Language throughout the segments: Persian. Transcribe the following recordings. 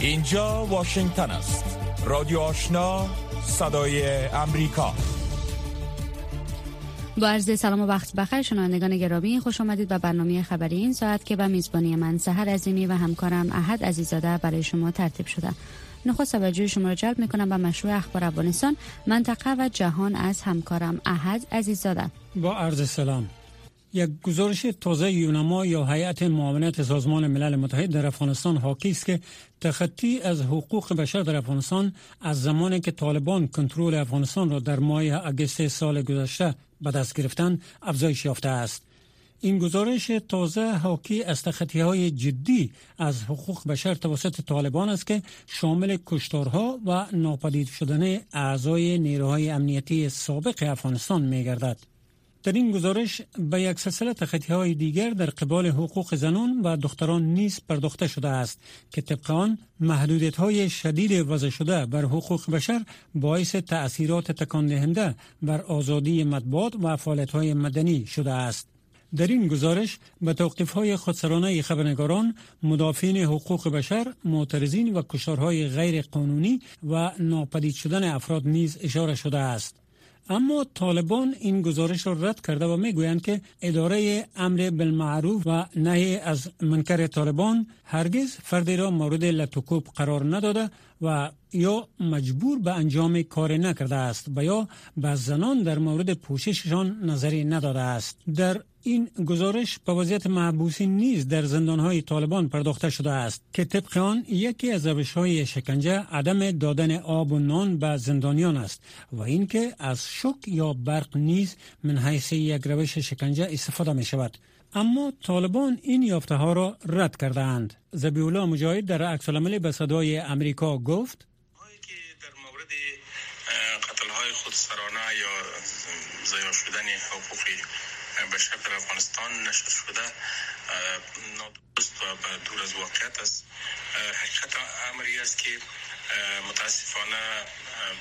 اینجا واشنگتن است. رادیو آشنا صدای امریکا. با عرض سلام و وقت بخیر شنوندگان گرامی خوش آمدید به برنامه خبری این ساعت که به میزبانی من سحر عظیمی و همکارم احد عزیزاده برای شما ترتیب شده. نخست توجه شما را جلب می‌کنم به مشروع اخبار افغانستان منطقه و جهان از همکارم احد عزیزاده. با عرض سلام. یک گزارش تازه یونما یا هیئت معاونت سازمان ملل متحد در افغانستان حاکی است که تخطی از حقوق بشر در افغانستان از زمانی که طالبان کنترل افغانستان را در ماه اگست سال گذشته به دست گرفتن افزایش یافته است این گزارش تازه حاکی از تخطی های جدی از حقوق بشر توسط طالبان است که شامل کشتارها و ناپدید شدن اعضای نیروهای امنیتی سابق افغانستان می گردد. در این گزارش به یک سلسله تخطی های دیگر در قبال حقوق زنان و دختران نیز پرداخته شده است که طبق آن محدودیت های شدید وضع شده بر حقوق بشر باعث تأثیرات تکان دهنده بر آزادی مطبوعات و فعالیت های مدنی شده است. در این گزارش به توقیف های خودسرانه خبرنگاران، مدافعین حقوق بشر، معترضین و کشارهای غیر قانونی و ناپدید شدن افراد نیز اشاره شده است. اما طالبان این گزارش را رد کرده و می‌گویند که اداره امر بالمعروف و نهی از منکر طالبان هرگز فردی را مورد لطوکوب قرار نداده و یا مجبور به انجام کار نکرده است و یا به زنان در مورد پوشششان نظری نداده است. در این گزارش به وضعیت محبوسین نیز در زندانهای طالبان پرداخته شده است که طبق آن یکی از روش های شکنجه عدم دادن آب و نان به زندانیان است و اینکه از شک یا برق نیز من حیث یک روش شکنجه استفاده می شود اما طالبان این یافته ها را رد کرده اند زبیولا مجاهد در عکس به صدای امریکا گفت قتل های خودسرانه یا ضیاع شدن حقوقی بشر در افغانستان نشر شده نادرست و دور از واقعیت است. حقیقت امری است که متاسفانه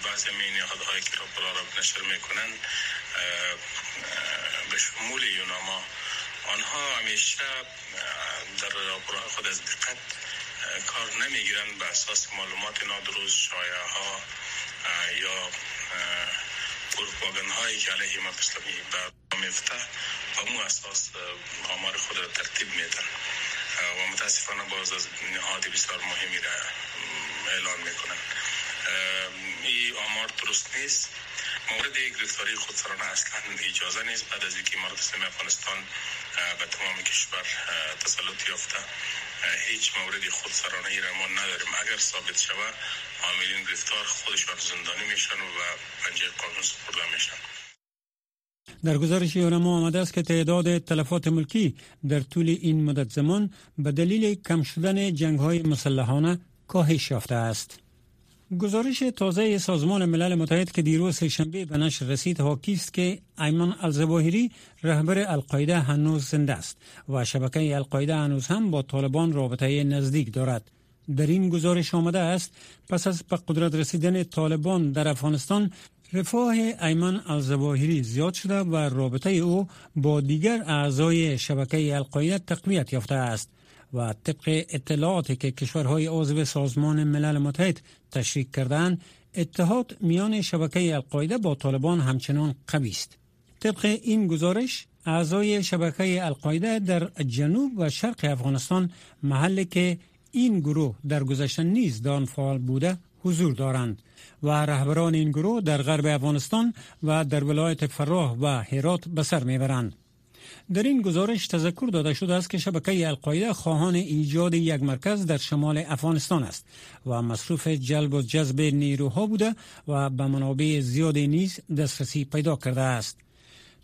بعضی می نهادهایی که را را نشر می‌کنند به شمول یوناما. آنها همیشه در راپورهای خود از دقت کار نمی‌گیرند به اساس معلومات نادرست شایعه ها یا پروپاگان هایی که علیه ما اسلامی به میفته و مو اساس آمار خود را ترتیب میدن. و متاسفانه باز از نهاد بسیار مهمی را اعلان می‌کنن. این آمار درست نیست. مورد گرفتاری خودسرانه اصلا اجازه نیست. بعد از اینکه امارات اسلامی افغانستان به تمام کشور تسلط یافته. هیچ مورد خودسرانه ای را ما نداریم اگر ثابت شود عاملین گرفتار خودشان زندانی میشن و پنجه قانون سپرده میشن در گزارش یونما آمده است که تعداد تلفات ملکی در طول این مدت زمان به دلیل کم شدن جنگ های مسلحانه کاهش یافته است. گزارش تازه سازمان ملل متحد که دیروز شنبه به نشر رسید حاکی است که ایمان الزواهری رهبر القاعده هنوز زنده است و شبکه القاعده هنوز هم با طالبان رابطه نزدیک دارد. در این گزارش آمده است پس از به قدرت رسیدن طالبان در افغانستان رفاه ایمان الزواهری زیاد شده و رابطه او با دیگر اعضای شبکه القاعده تقویت یافته است. و طبق اطلاعاتی که کشورهای عضو سازمان ملل متحد تشریک کردند اتحاد میان شبکه القاعده با طالبان همچنان قوی است. طبق این گزارش اعضای شبکه القاعده در جنوب و شرق افغانستان محلی که این گروه در گذشته نیز دان فعال بوده حضور دارند و رهبران این گروه در غرب افغانستان و در ولایت فراه و هرات به سر می‌برند. در این گزارش تذکر داده شده است که شبکه القاعده خواهان ایجاد یک مرکز در شمال افغانستان است و مصروف جلب و جذب نیروها بوده و به منابع زیادی نیز دسترسی پیدا کرده است.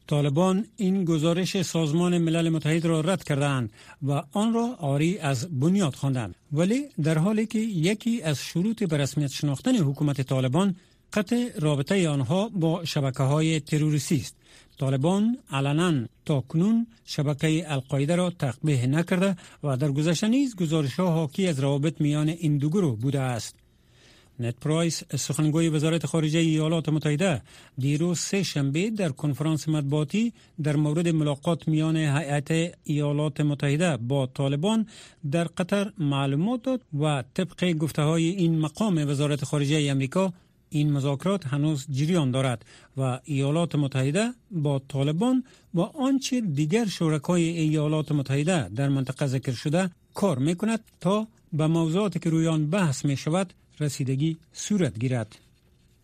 طالبان این گزارش سازمان ملل متحد را رد کردند و آن را آری از بنیاد خواندند. ولی در حالی که یکی از شروط به رسمیت شناختن حکومت طالبان قطع رابطه آنها با شبکه های تروریستی است. طالبان علنا تا کنون شبکه القاعده را تقبیه نکرده و در گذشته نیز گزارش ها حاکی از روابط میان این دو گروه بوده است نت پرایس سخنگوی وزارت خارجه ایالات متحده دیروز سه شنبه در کنفرانس مطبوعاتی در مورد ملاقات میان هیئت ایالات متحده با طالبان در قطر معلومات داد و طبق گفته های این مقام وزارت خارجه امریکا این مذاکرات هنوز جریان دارد و ایالات متحده با طالبان و آنچه دیگر شرکای ایالات متحده در منطقه ذکر شده کار می کند تا به موضوعاتی که روی آن بحث می شود رسیدگی صورت گیرد.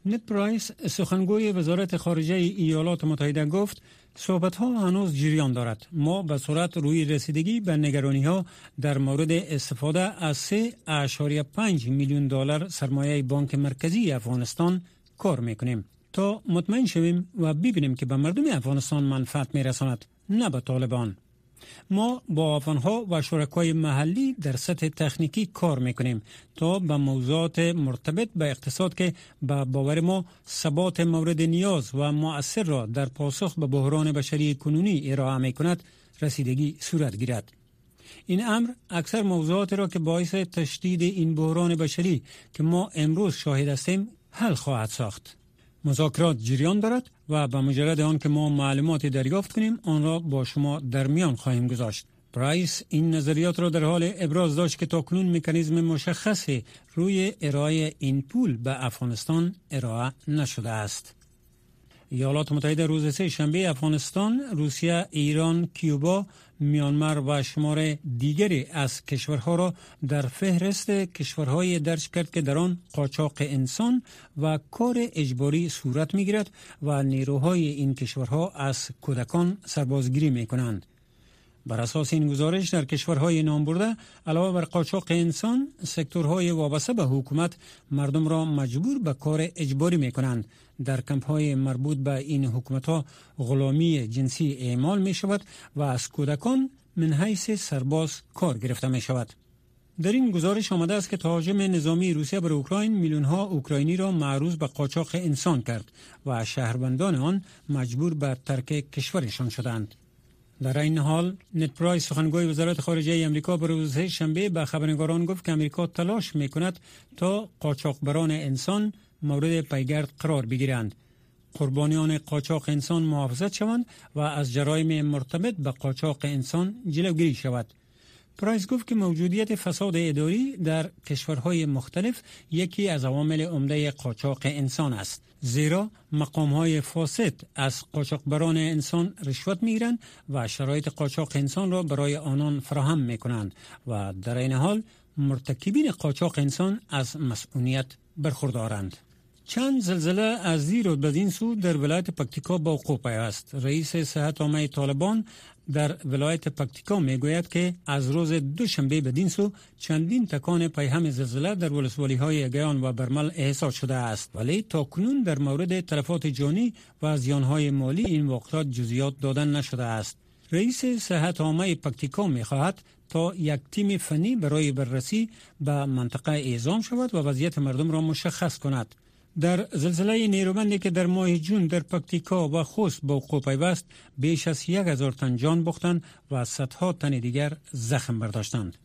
نت پرایس سخنگوی وزارت خارجه ایالات متحده گفت صحبت ها هنوز جریان دارد. ما به صورت روی رسیدگی به نگرانی ها در مورد استفاده از 3.5 میلیون دلار سرمایه بانک مرکزی افغانستان کار می‌کنیم. تا مطمئن شویم و ببینیم که به مردم افغانستان منفعت میرساند نه به طالبان. ما با افغانها و شرکای محلی در سطح تکنیکی کار می‌کنیم تا به موضوعات مرتبط به اقتصاد که به باور ما ثبات مورد نیاز و مؤثر را در پاسخ به بحران بشری کنونی ارائه می کند رسیدگی صورت گیرد. این امر اکثر موضوعات را که باعث تشدید این بحران بشری که ما امروز شاهد هستیم حل خواهد ساخت. مذاکرات جریان دارد و به مجرد آن که ما معلوماتی دریافت کنیم آن را با شما در میان خواهیم گذاشت. پرایس این نظریات را در حال ابراز داشت که تاکنون مکانیزم مشخصی روی ارائه این پول به افغانستان ارائه نشده است. ایالات متحده روز سه شنبه افغانستان، روسیه، ایران، کیوبا، میانمار و شمار دیگری از کشورها را در فهرست کشورهای درج کرد که در آن قاچاق انسان و کار اجباری صورت می گیرد و نیروهای این کشورها از کودکان سربازگیری می کنند. بر اساس این گزارش در کشورهای نام برده علاوه بر قاچاق انسان سکتورهای وابسته به حکومت مردم را مجبور به کار اجباری می کنند در کمپ های مربوط به این حکومت ها غلامی جنسی اعمال می شود و از کودکان من حیث سرباز کار گرفته می شود در این گزارش آمده است که تهاجم نظامی روسیه بر اوکراین میلیون ها اوکراینی را معروض به قاچاق انسان کرد و شهروندان آن مجبور به ترک کشورشان شدند. در این حال ند پرایس سخنگوی وزارت خارجه امریکا به روز شنبه به خبرنگاران گفت که امریکا تلاش می کند تا قاچاقبران انسان مورد پیگرد قرار بگیرند. قربانیان قاچاق انسان محافظت شوند و از جرایم مرتبط به قاچاق انسان جلوگیری شود. پرایس گفت که موجودیت فساد اداری در کشورهای مختلف یکی از عوامل عمده قاچاق انسان است. زیرا مقام های فاسد از قاچاقبران انسان رشوت می‌گیرند و شرایط قاچاق انسان را برای آنان فراهم می کنند و در این حال مرتکبین قاچاق انسان از مسئولیت برخوردارند. چند زلزله از زیر و بدین سو در ولایت پکتیکا با است. رئیس صحت عامه طالبان در ولایت پکتیکا می‌گوید که از روز دوشنبه بدین سو چندین تکان پیهم زلزله در ولسوالی های گیان و برمل احساس شده است. ولی تا کنون در مورد تلفات جانی و زیان های مالی این واقعات جزیات دادن نشده است. رئیس صحت عامه پکتیکا می خواهد تا یک تیم فنی برای بررسی به منطقه اعزام شود و وضعیت مردم را مشخص کند. در زلزله نیرومندی که در ماه جون در پکتیکا و خوست با وقوع پیوست بیش از یک هزار تن جان باختند و صدها تن دیگر زخم برداشتند.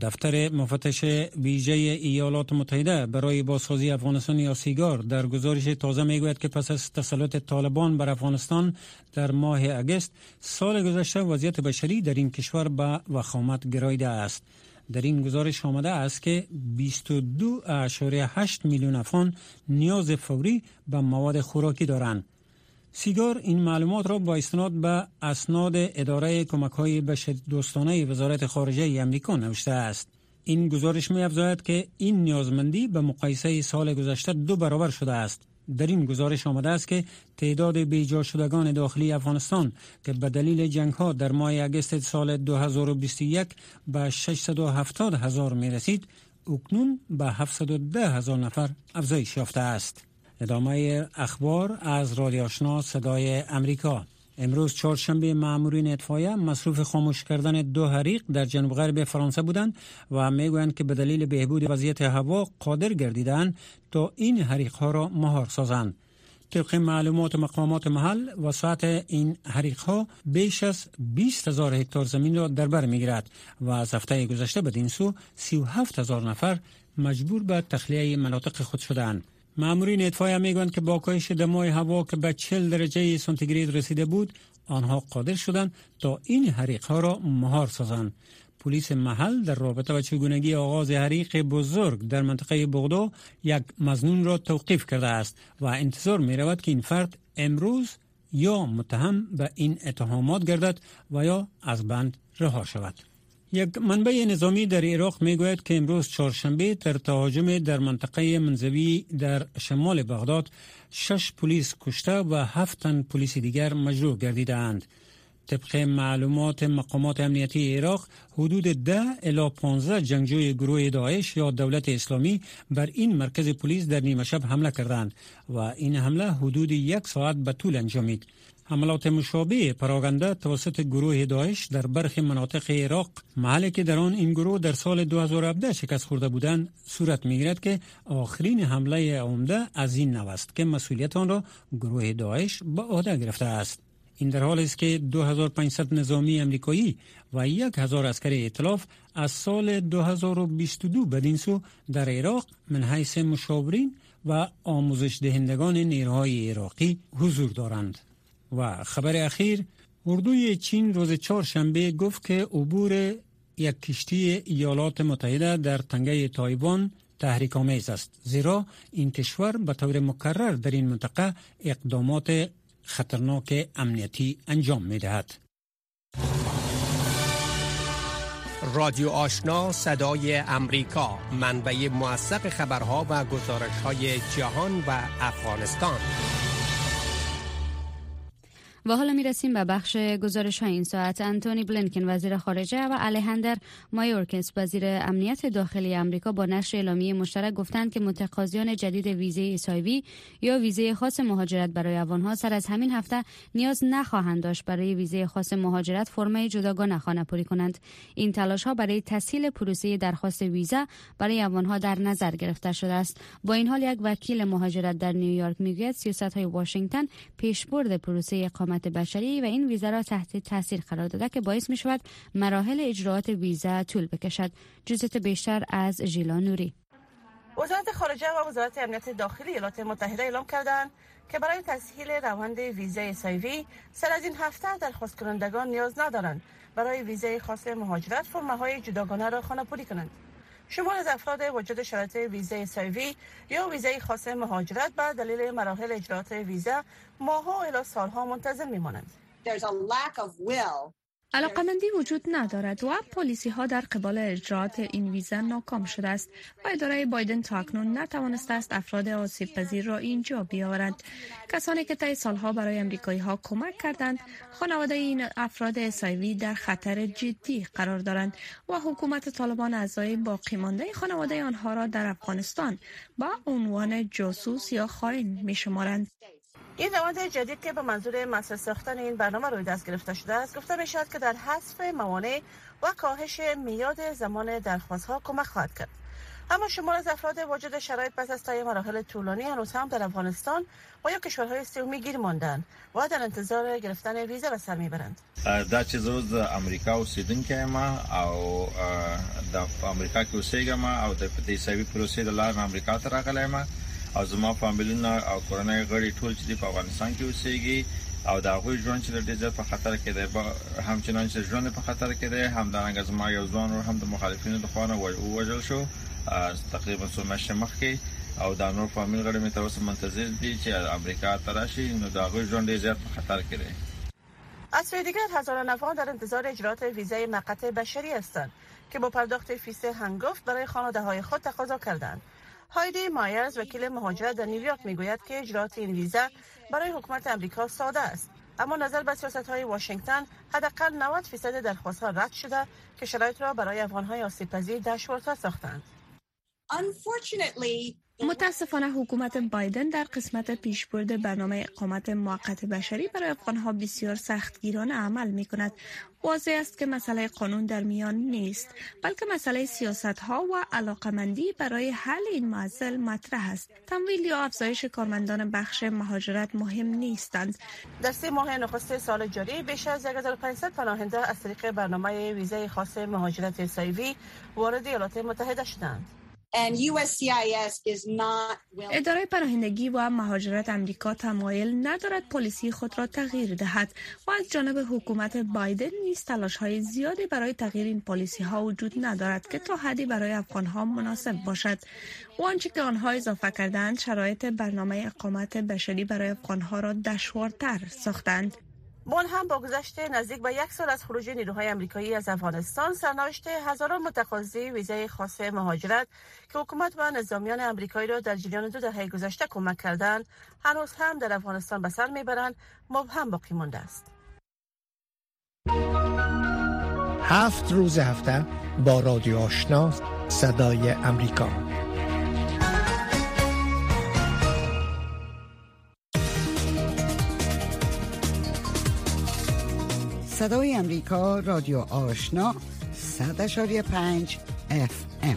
دفتر مفتش ویژه ایالات متحده برای بازسازی افغانستان یا سیگار در گزارش تازه می‌گوید که پس از تسلط طالبان بر افغانستان در ماه اگست سال گذشته وضعیت بشری در این کشور به وخامت گرایده است. در این گزارش آمده است که 22.8 میلیون افغان نیاز فوری به مواد خوراکی دارند. سیگار این معلومات را با استناد به اسناد اداره کمک های بشر دوستانه وزارت خارجه امریکا نوشته است. این گزارش می که این نیازمندی به مقایسه سال گذشته دو برابر شده است. در این گزارش آمده است که تعداد بیجا شدگان داخلی افغانستان که به دلیل جنگ ها در ماه اگست سال 2021 به 670 هزار می رسید اکنون به 710 هزار نفر افزایش یافته است. ادامه اخبار از رادیو آشنا صدای امریکا امروز چهارشنبه مامورین اطفایه مصروف خاموش کردن دو حریق در جنوب غرب فرانسه بودند و می‌گویند که به دلیل بهبود وضعیت هوا قادر گردیدند تا این حریق ها را مهار سازند طبق معلومات مقامات محل وساعت این حریق ها بیش از 20 هزار هکتار زمین را در بر می‌گیرد و از هفته گذشته بدین سو 37 هزار نفر مجبور به تخلیه مناطق خود شدند. مامورین اطفای می‌گویند که با کاهش دمای هوا که به 40 درجه سانتیگراد رسیده بود آنها قادر شدند تا این حریق ها را مهار سازند پلیس محل در رابطه با چگونگی آغاز حریق بزرگ در منطقه بغدا یک مزنون را توقیف کرده است و انتظار می رود که این فرد امروز یا متهم به این اتهامات گردد و یا از بند رها شود. یک منبع نظامی در عراق می گوید که امروز چهارشنبه در تهاجم در منطقه منزوی در شمال بغداد شش پلیس کشته و هفت تن پلیس دیگر مجروح گردیدند. طبق معلومات مقامات امنیتی عراق حدود ده الی 15 جنگجوی گروه داعش یا دولت اسلامی بر این مرکز پلیس در نیمه شب حمله کردند و این حمله حدود یک ساعت به طول انجامید. حملات مشابه پراگنده توسط گروه داعش در برخی مناطق عراق محلی که در آن این گروه در سال 2017 شکست خورده بودند صورت می‌گیرد که آخرین حمله عمده از این نو که مسئولیت آن را گروه داعش به عهده گرفته است این در حال است که 2500 نظامی امریکایی و 1000 عسکر ائتلاف از سال 2022 بدین سو در عراق من حیث مشاورین و آموزش دهندگان نیروهای عراقی حضور دارند. و خبر اخیر اردوی چین روز چهارشنبه گفت که عبور یک کشتی ایالات متحده در تنگه تایوان تحریک آمیز است زیرا این کشور به طور مکرر در این منطقه اقدامات خطرناک امنیتی انجام می دهد. رادیو آشنا صدای امریکا منبع موثق خبرها و گزارش های جهان و افغانستان و حالا می رسیم به بخش گزارش های این ساعت. انتونی بلینکن وزیر خارجه و الهندر مایورکس وزیر امنیت داخلی امریکا با نشر اعلامیه مشترک گفتند که متقاضیان جدید ویزه ایسایوی یا ویزه خاص مهاجرت برای افغانها سر از همین هفته نیاز نخواهند داشت. برای ویزه خاص مهاجرت فرمای جداگانه خانه پوری کنند. این تلاش ها برای تسهیل پروسه درخواست ویزا برای افغانها در نظر گرفته شده است. با این حال یک وکیل مهاجرت در نیویورک می‌گوید سیاست های واشنگتن پیشبرد پروسه اقامت بشری و این ویزا را تحت تاثیر قرار داده که باعث می شود مراحل اجراعات ویزا طول بکشد. جزت بیشتر از ژیلا نوری. وزارت خارجه و وزارت امنیت داخلی ایالات متحده اعلام کردند که برای تسهیل روند ویزای سایوی سر از این هفته درخواست کنندگان نیاز ندارند. برای ویزای خاص مهاجرت فرمه های جداگانه را خانه کنند. شمار از افراد وجود شرایط ویزای سایوی یا ویزای خاص مهاجرت به دلیل مراحل اجرات ویزا ماها الی سالها منتظر میمانند. علاقمندی وجود ندارد و پلیسی ها در قبال اجرات این ویزا ناکام شده است و اداره بایدن تا اکنون نتوانسته است افراد آسیب پذیر را اینجا بیاورد. کسانی که طی سالها برای امریکایی ها کمک کردند خانواده این افراد اسایوی در خطر جدی قرار دارند و حکومت طالبان اعضای باقی مانده خانواده آنها را در افغانستان با عنوان جاسوس یا خائن می شمارند این روند جدید که به منظور مسئله ساختن این برنامه روی دست گرفته شده است. گفته می که در حذف موانع و کاهش میاد زمان درخواست ها کمک خواهد کرد. اما شمار از افراد واجد شرایط پس از طی مراحل طولانی هنوز هم در افغانستان و یا کشورهای سومی گیر ماندن و در انتظار گرفتن ویزا به سر می‌برند. دا زه د امریکا اوسیدونکی ما او د امریکا کې اوسېږم او د پیسوي پروسې د لارې امریکا ته راغلی ما. او زما فامیلونه او کورنۍ غړي ټول چې په افغانستان کې اوسېږي او دا غوي ژوند چې د ډیزل په خطر کې دی. همچنان چې ژوند په خطر کې دی هم د زما یو ځوان هم د مخالفینو د خوانه وژل شو. تقریبا څو میاشتې مخکې. او دا نور فامیل غړي مې تر اوسه منتظر دي چې امریکا ته راشي. نو دا غوي ژوند ډیر زیات خطر کې دی. از سوی دیگر هزاران افغان در انتظار اجرات ویزای موقت بشری هستند که با پرداخت فیس هنگفت برای خانواده های خود تقاضا کردند. هایدی مایرز وکیل مهاجرت در نیویورک می‌گوید که اجرات این ویزا برای حکومت امریکا ساده است. اما نظر به سیاست های واشنگتن حداقل 90 درخواست درخواستها رد شده که شرایط را برای افغان های آسیب پذیر دشوارتر ساختند. متاسفانه حکومت بایدن در قسمت پیشبرد برنامه اقامت موقت بشری برای افغانها بسیار سختگیرانه عمل می کند. واضح است که مسئله قانون در میان نیست بلکه مسئله سیاست ها و علاقمندی برای حل این معضل مطرح است. تمویل یا افزایش کارمندان بخش مهاجرت مهم نیستند. در سه ماه نخست سال جاری بیش از 1500 پناهنده از طریق برنامه ویزای خاص مهاجرت سایوی وارد ایالات متحده شدند. اداره پناهندگی و مهاجرت امریکا تمایل ندارد پلیسی خود را تغییر دهد. و از جانب حکومت بایدن نیز تلاش های زیادی برای تغییر این پلیسی ها وجود ندارد که تا حدی برای افغان ها مناسب باشد. و آنچه که آنها اضافه کردند شرایط برنامه اقامت بشری برای افغان ها را دشوارتر ساختند. بون هم با گذشت نزدیک به یک سال از خروج نیروهای امریکایی از افغانستان سرنوشت هزاران متقاضی ویزای خاص مهاجرت که حکومت و نظامیان امریکایی را در جریان دو دهه گذشته کمک کردند هنوز هم در افغانستان به سر می‌برند مبهم باقی مانده است. هفت روز هفته با رادیو آشنا صدای امریکا. صدای امریکا رادیو آشنا صد پنج اف ام.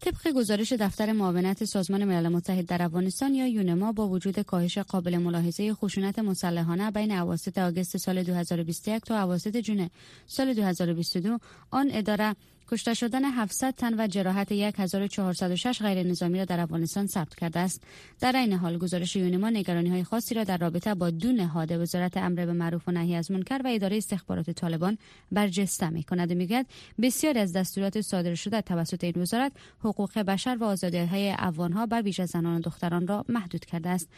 طبق گزارش دفتر معاونت سازمان ملل متحد در افغانستان یا یونما با وجود کاهش قابل ملاحظه خشونت مسلحانه بین اواسط آگوست سال 2021 تا اواسط جون سال 2022 آن اداره کشته شدن 700 تن و جراحت 1406 غیر نظامی را در افغانستان ثبت کرده است. در این حال گزارش یونما نگرانی های خاصی را در رابطه با دو نهاد وزارت امر به معروف و نهی از منکر و اداره استخبارات طالبان برجسته می کند و می‌گوید بسیاری از دستورات صادر شده توسط این وزارت حقوق بشر و آزادی های ها بر ویژه زنان و دختران را محدود کرده است.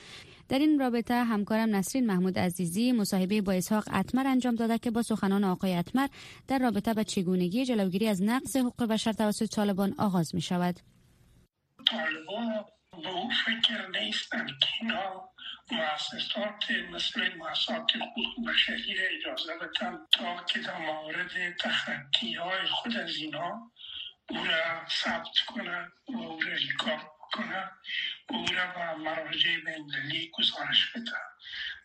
در این رابطه همکارم نسرین محمود عزیزی مصاحبه با اسحاق اتمر انجام داده که با سخنان آقای اتمر در رابطه به چگونگی جلوگیری از نقض حقوق بشر توسط طالبان آغاز می شود. طالبان به او فکر نیستند که اینا مؤسسات مثل مؤسسات حقوق بشری را اجازه بدن تا که در مورد تخطی های خود از اینا او را ثبت کنند و او را ریکارد کنند او را به مراجع بینالمللی گزارش بده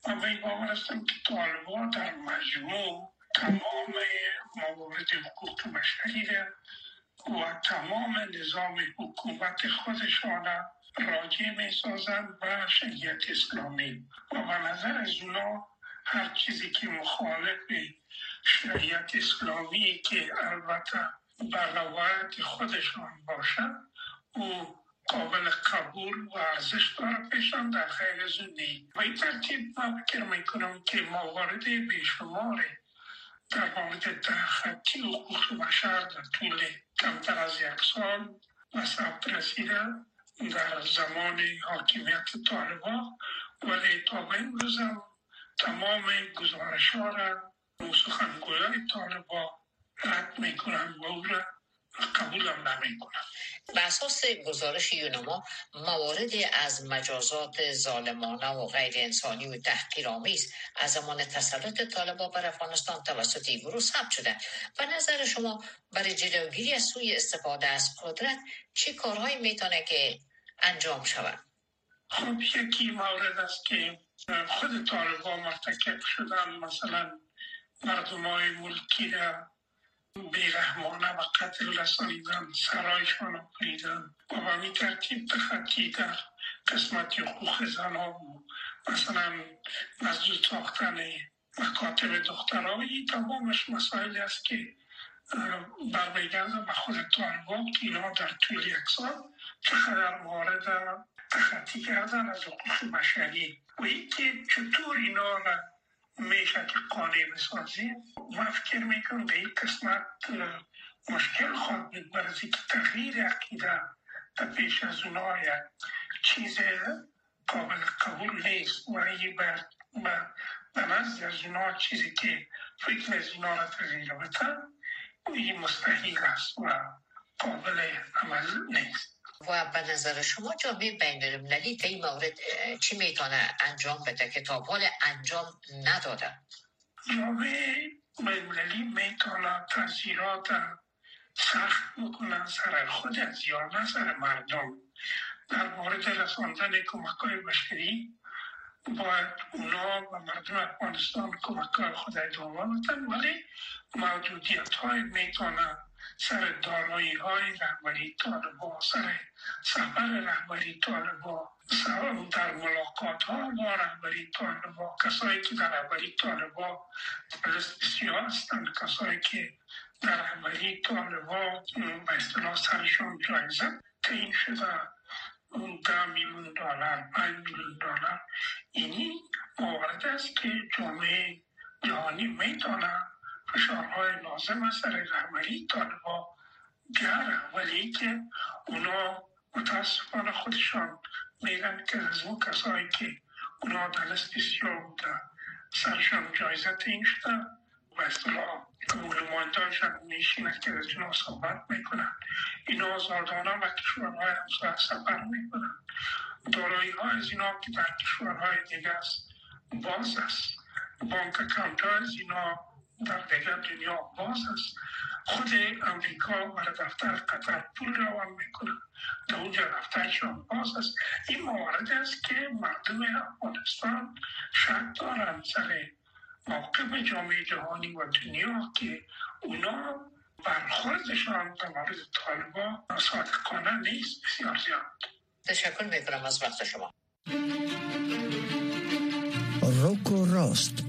من به این باور هستم که طالبا در مجموع تمام موارد حقوق بشری را و تمام نظام حکومت خودشان راجع می سازند به شریعت اسلامی. و به نظر از اونا هر چیزی که مخالف شریعت اسلامی که البته روایت خودشان باشد او قابل قبول و ارزش داره پیشان در خیر زندگی. و این ترتیب من فکر می‌کنم که موارد بیشمار در مورد تخطی حقوق بشر در طول کمتر از یک سال و ثبت رسیده در زمان حاکمیت طالبا ولی تا به این روزم تمام گزارش ها را سخنگویان طالبا رد می‌کنن و او را قبولم نمی‌کنن به اساس گزارش یونما مواردی از مجازات ظالمانه و غیر انسانی و تحقیرآمیز از زمان تسلط طالبان بر افغانستان توسط این گروه ثبت شده و نظر شما برای جلوگیری از سوی استفاده از قدرت چه کارهایی می‌تونه که انجام شود؟ خب یکی مورد است که خود طالبان مرتکب شدن. مثلا مردم های ملکی را بیرحمانه و قتل رسانیدن سرایشان را بریدن و به می ترتیب تخطی در قسمت حقوق زنان و مثلا مزدود ساختن مکاتب دخترایی. تمامش مسائل است که برمیگرده به خود طالبان که اینا در طول یک سال چقدر مورد تخطی کردن از حقوق بشری. و اینکه چطور اینا را میشه که قانع بسازیم من فکر می‌کنم به این قسمت مشکل خواهد بود. برای که تغییر عقیده در پیش از اونا چیز قابل قبول نیست. و ای به نزد از اونا چیزی که فکر از اونا را تغییر بده این مستحیل است و قابل عمل نیست. و به نظر شما جامعه بین المللی در این مورد چی می‌تونه انجام بده که تا حال انجام نداده؟ جامعه بین المللی می‌تونه تاثیرات سخت بکنن سر خود یا نه سر مردم. در مورد رساندن کمک های بشری باید اونا و مردم افغانستان کمک های خود ادامه بدن ولی موجودیت های می‌تونن سر دارایی های رهبری طالبا سر سفر رهبری طالبا در ملاقات ها با رهبری طالبا کسایی که در رهبری طالبا سیاه هستند کسایی که در رهبری طالبا به اصطلاح سرشون جایزه. تعیین شده اون ده میلیون دلار پنج میلیون دلار. اینی موارد است که جامعه جهانی می‌تونه فشارهای لازم از سر رهبری طالبا بیاره ولی که اونا متاسفانه خودشان میگن که از اون کسایی که اونا در لست سیاه بوده سرشان جایزه این شده و اصطلاح نمایندهاشان میشینن که از اینا صحبت می‌کنن. اینا آزادانه و کشورهای همسایه سفر می‌کنن. دارایی ها از اینا که در کشورهای دیگه است باز است. بانک اکاونت از اینا در دیگر دنیا باز است خود امریکا و دفتر قطر پول روان می‌کنه در اونجا دفترشان باز است این موارد است که مردم افغانستان شک دارن سر موقف جامعه جهانی و دنیا که اونا برخوردشان در مورد طالبا صادقانه نیست بسیار زیاد تشکر می‌کنم از وقت شما روکو راست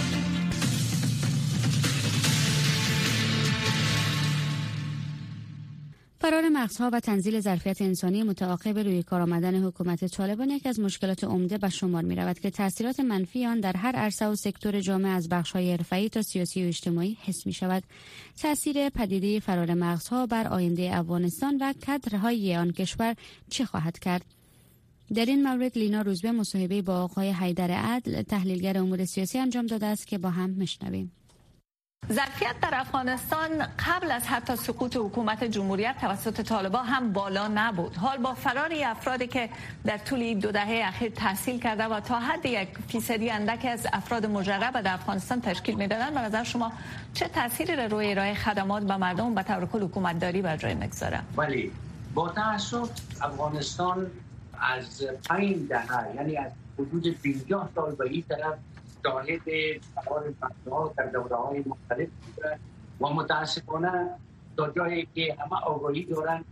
فرار مغزها و تنزیل ظرفیت انسانی متعاقب روی کار آمدن حکومت طالبان یکی از مشکلات عمده به شمار می رود که تاثیرات منفی آن در هر عرصه و سکتور جامعه از بخش های حرفه‌ای تا سیاسی و اجتماعی حس می شود. تاثیر پدیده فرار مغزها بر آینده افغانستان و کادرهای آن کشور چه خواهد کرد؟ در این مورد لینا روزبه مصاحبه با آقای حیدر عدل تحلیلگر امور سیاسی انجام داده است که با هم میشنویم. ظرفیت در افغانستان قبل از حتی سقوط حکومت جمهوریت توسط طالبان هم بالا نبود. حال با فراری افرادی که در طول دو دهه اخیر تحصیل کرده و تا حد یک فیصدی اندک از افراد مجرب در افغانستان تشکیل می‌دادند به نظر شما چه تاثیری روی ارائه خدمات به مردم به طور کل حکومتداری بر جای می‌گذاره؟ ولی با تاسف افغانستان از پنج دهه یعنی از حدود 50 سال به این طرف شاهد فرار ها در دوره های مختلف بوده. و متاسفانه تا جایی که همه آگاهی دارن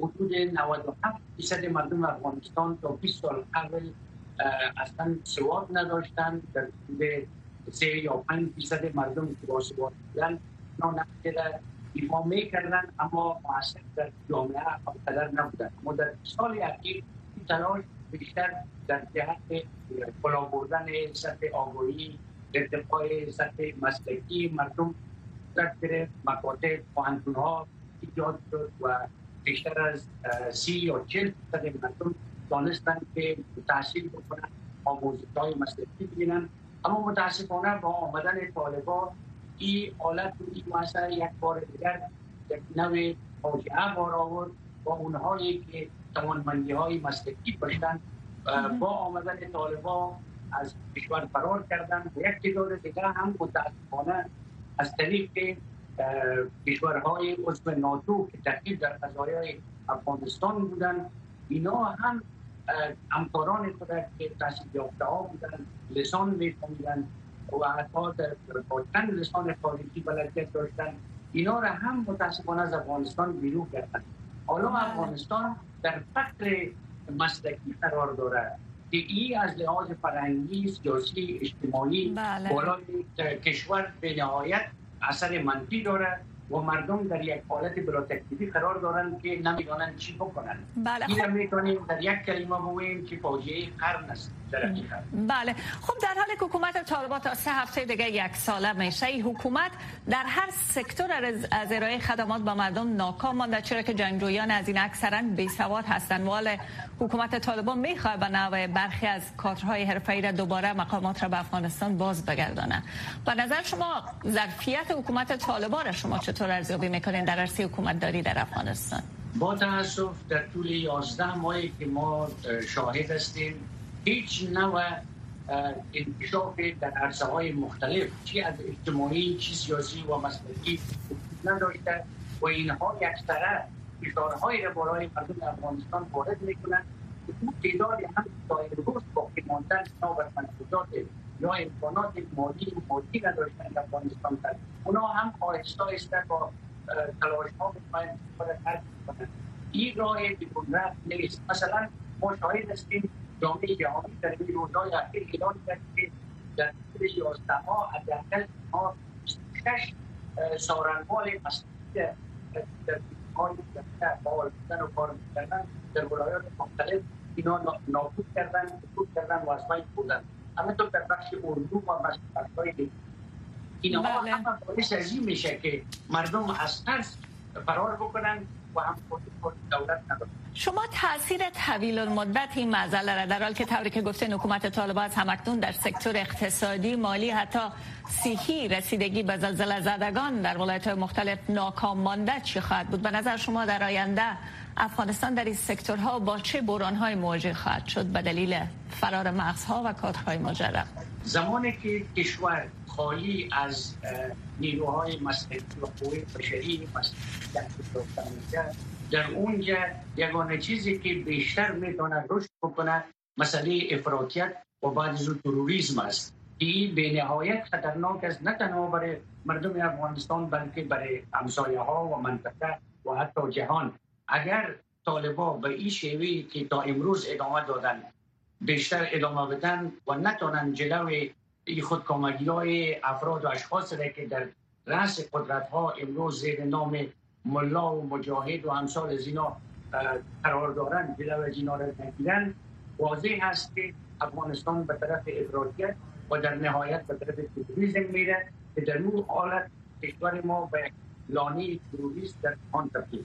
حدود 97 فیصد مردم افغانستان تا 20 سال قبل اصلا سواد نداشتن. در حدود 3 یا 5 فیصد مردم که با سواد بودن نانقدر ایفا می‌کردن اما معصر در جامعه قدر نبودن. اما در سال اخیر تلاش بیشتر در جهت بالا بردن سطح آگاهی ارتقای سطح مسلکی مردم در گرفت مکاتب پاهنتون ها ایجاد شد و بیشتر از سی یا چل درصد مردم دانستن که تحصیل بکنن آموزش های مسلکی بگیرن اما متاسفانه با آمدن طالبا این حالت و این مسئله یک بار دیگر یک نوع فاجعه بار آورد با اونهایی که توانمندی های مسلکی داشتن با آمدن طالبا از کشور فرار کردن و یک تعداد دیگر هم متاسفانه از طریق کشورهای عضو ناتو که تحقیل در قضایای افغانستان بودن اینا هم همکاران خود که تحصیل یافته ها بودن لسان میفهمیدن و حتی در با چند لسان خارجی بلدیت داشتن اینا را هم متاسفانه از افغانستان بیرون کردن حالا. افغانستان در فقر مسلکی قرار دارد که ای از لحاظ فرهنگی سیاسی اجتماعی بله. کشور به نهایت اثر منفی دارد و مردم در یک حالت بلا تکلیفی قرار دارند که نمی‌دانند چی بکنند بله. این می‌تونیم در یک کلمه بگوییم که فاجعه قرن است در بله. خب در حال حکومت طالبان تا سه هفته دیگه یک ساله میشه حکومت در هر سکتور از ارائه خدمات به مردم ناکام مانده چرا که جنگجویان از این اکثرا بی سواد هستند. ولی حکومت طالبان می‌خواد به نوع برخی از کادرهای حرفه‌ای را دوباره مقامات را به افغانستان باز بگردانه به نظر شما ظرفیت حکومت طالبان را شما چطور ارزیابی می‌کنین در عرصه حکومت داری در افغانستان؟ با تاسف در طول 11 ماهی که ما شاهد هستیم هیچ نوع انکشاف در عرصه های مختلف چی از اجتماعی چی سیاسی و مسئله نداشته و اینها یک طرف فشارهایی را برای مردم افغانستان وارد می‌کنند. اون تعداد هم تا امروز باقی ماندن بر منفوذات یا امکانات مالی و مالی نداشتن در افغانستان کرد. اونا هم آهسته آهسته با تلاش ها می‌خواهند استفاده ترک کنند این راه بدون رفت نیست. مثلا ما شاهد هستیم جامعه جهانی در این روزهای اخیر اعلان کرد که در طول یازده ماه حداقل ما 26 سارنوال مسئله در های فعال بودن و کار کردن در ولایات مختلف اینا نابود کردن نابود کردن و از بین بودن همینطور در بخش اردو و بخش های دیگه. اینها بله. هم باعث از این میشه که مردم از ترس فرار بکنن و هم دولت ندارن. شما تاثیر طویل المدت این مسئله را در حال که طوری که گفتین حکومت طالبان از همکنون در سکتور اقتصادی مالی حتی صحی رسیدگی به زلزله زدگان در ولایت مختلف ناکام مانده چی خواهد بود؟ به نظر شما در آینده افغانستان در این سکتورها با چه های مواجه خواهد شد به دلیل فرار مغزها و کادرهای مجرب؟ زمانی که کشور خالی از نیروهای مسئله و قوه بشری در اونجا یگانه چیزی که بیشتر می‌تونه رشد بکنه مسئله افراطیت و بعد از تروریسم است. این به نهایت خطرناک است نه تنها برای مردم افغانستان بلکه برای همسایه ها و منطقه و حتی جهان. اگر طالبا به این شیوی که تا امروز ادامه دادن بیشتر ادامه بدن و نتونن جلوی خودکامگی های افراد و اشخاص را که در رأس قدرت ها امروز زیر نام ملا و مجاهد و امثال از اینا قرار دارن جلو از اینا را نگیرن واضح هست که افغانستان به طرف افراطیت و در نهایت به طرف تروریسم میره که در اون حالت کشور ما به لانه تروریست در آن تبدیل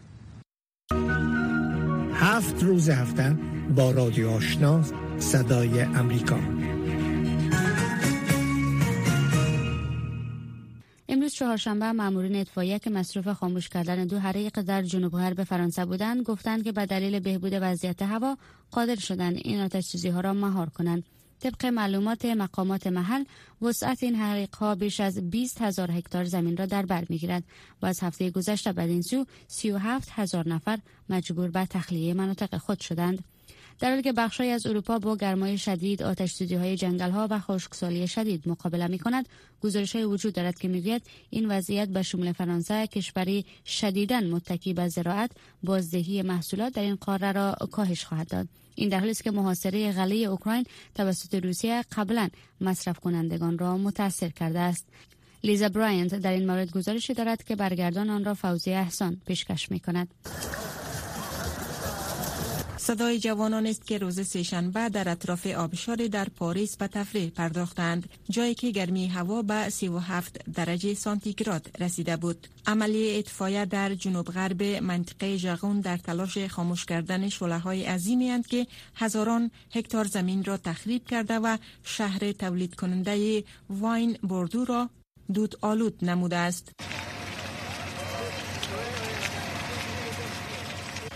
هفت روز هفته با رادیو آشنا صدای امریکا. امروز چهارشنبه مامورین اطفائیه که مصروف خاموش کردن دو حریق در جنوب غرب فرانسه بودند گفتند که به دلیل بهبود وضعیت هوا قادر شدند این آتش ها را مهار کنند. طبق معلومات مقامات محل وسعت این حریق ها بیش از 20 هزار هکتار زمین را در بر می‌گیرد و از هفته گذشته بدین سو 37 هزار نفر مجبور به تخلیه مناطق خود شدند. در حالی که بخشی از اروپا با گرمای شدید آتش سوزی های جنگل ها و خشکسالی شدید مقابله می کند گزارش های وجود دارد که می‌گوید این وضعیت به شمول فرانسه کشوری شدیدا متکی به زراعت بازدهی محصولات در این قاره را کاهش خواهد داد این در حالی است که محاصره غله اوکراین توسط روسیه قبلا مصرف کنندگان را متاثر کرده است لیزا براینت در این مورد گزارشی دارد که برگردان آن را فوزی احسان پیشکش می کند. صدای جوانان است که روز سهشنبه در اطراف آبشار در پاریس به تفریح پرداختند جایی که گرمی هوا به 37 درجه سانتیگراد رسیده بود. عملی اطفایه در جنوب غرب منطقه ژغون در تلاش خاموش کردن شعله های عظیمی اند که هزاران هکتار زمین را تخریب کرده و شهر تولید کننده واین بردو را دود آلود نموده است.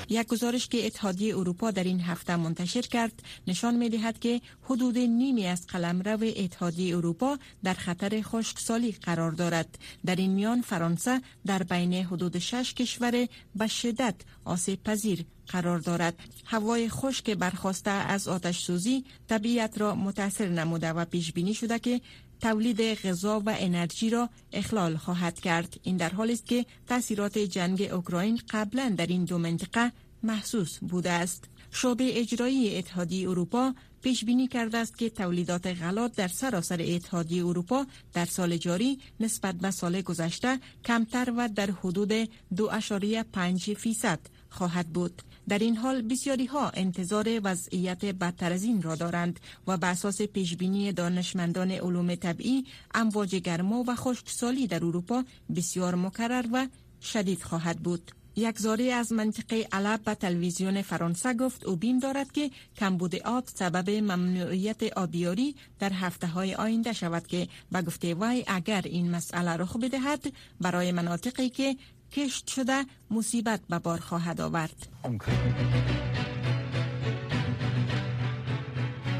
یک گزارش که اتحادیه اروپا در این هفته منتشر کرد نشان می دهد که حدود نیمی از قلمرو اتحادیه اروپا در خطر خشکسالی قرار دارد. در این میان فرانسه در بین حدود شش کشور به شدت آسیب پذیر قرار دارد. هوای خشک برخواسته از آتش سوزی طبیعت را متاثر نموده و پیش بینی شده که تولید غذا و انرژی را اخلال خواهد کرد این در حالی است که تاثیرات جنگ اوکراین قبلا در این دو منطقه محسوس بوده است شعبه اجرایی اتحادیه اروپا پیش بینی کرده است که تولیدات غلات در سراسر اتحادیه اروپا در سال جاری نسبت به سال گذشته کمتر و در حدود 2.5 فیصد خواهد بود. در این حال بسیاری ها انتظار وضعیت بدتر از این را دارند و به اساس پیشبینی دانشمندان علوم طبیعی امواج گرما و خشکسالی در اروپا بسیار مکرر و شدید خواهد بود. یک زاری از منطقه علب به تلویزیون فرانسه گفت او بین دارد که کمبود آب سبب ممنوعیت آبیاری در هفته های آینده شود که به گفته وی اگر این مسئله رخ بدهد برای مناطقی که کشت شده مصیبت به بار خواهد آورد.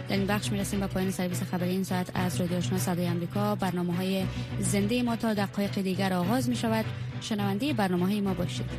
در این بخش می‌رسیم به پایان سرویس خبری این ساعت از رادیو آشنا صدای امریکا برنامه های زنده ما تا دقایق دیگر آغاز می شود شنونده برنامه های ما باشید.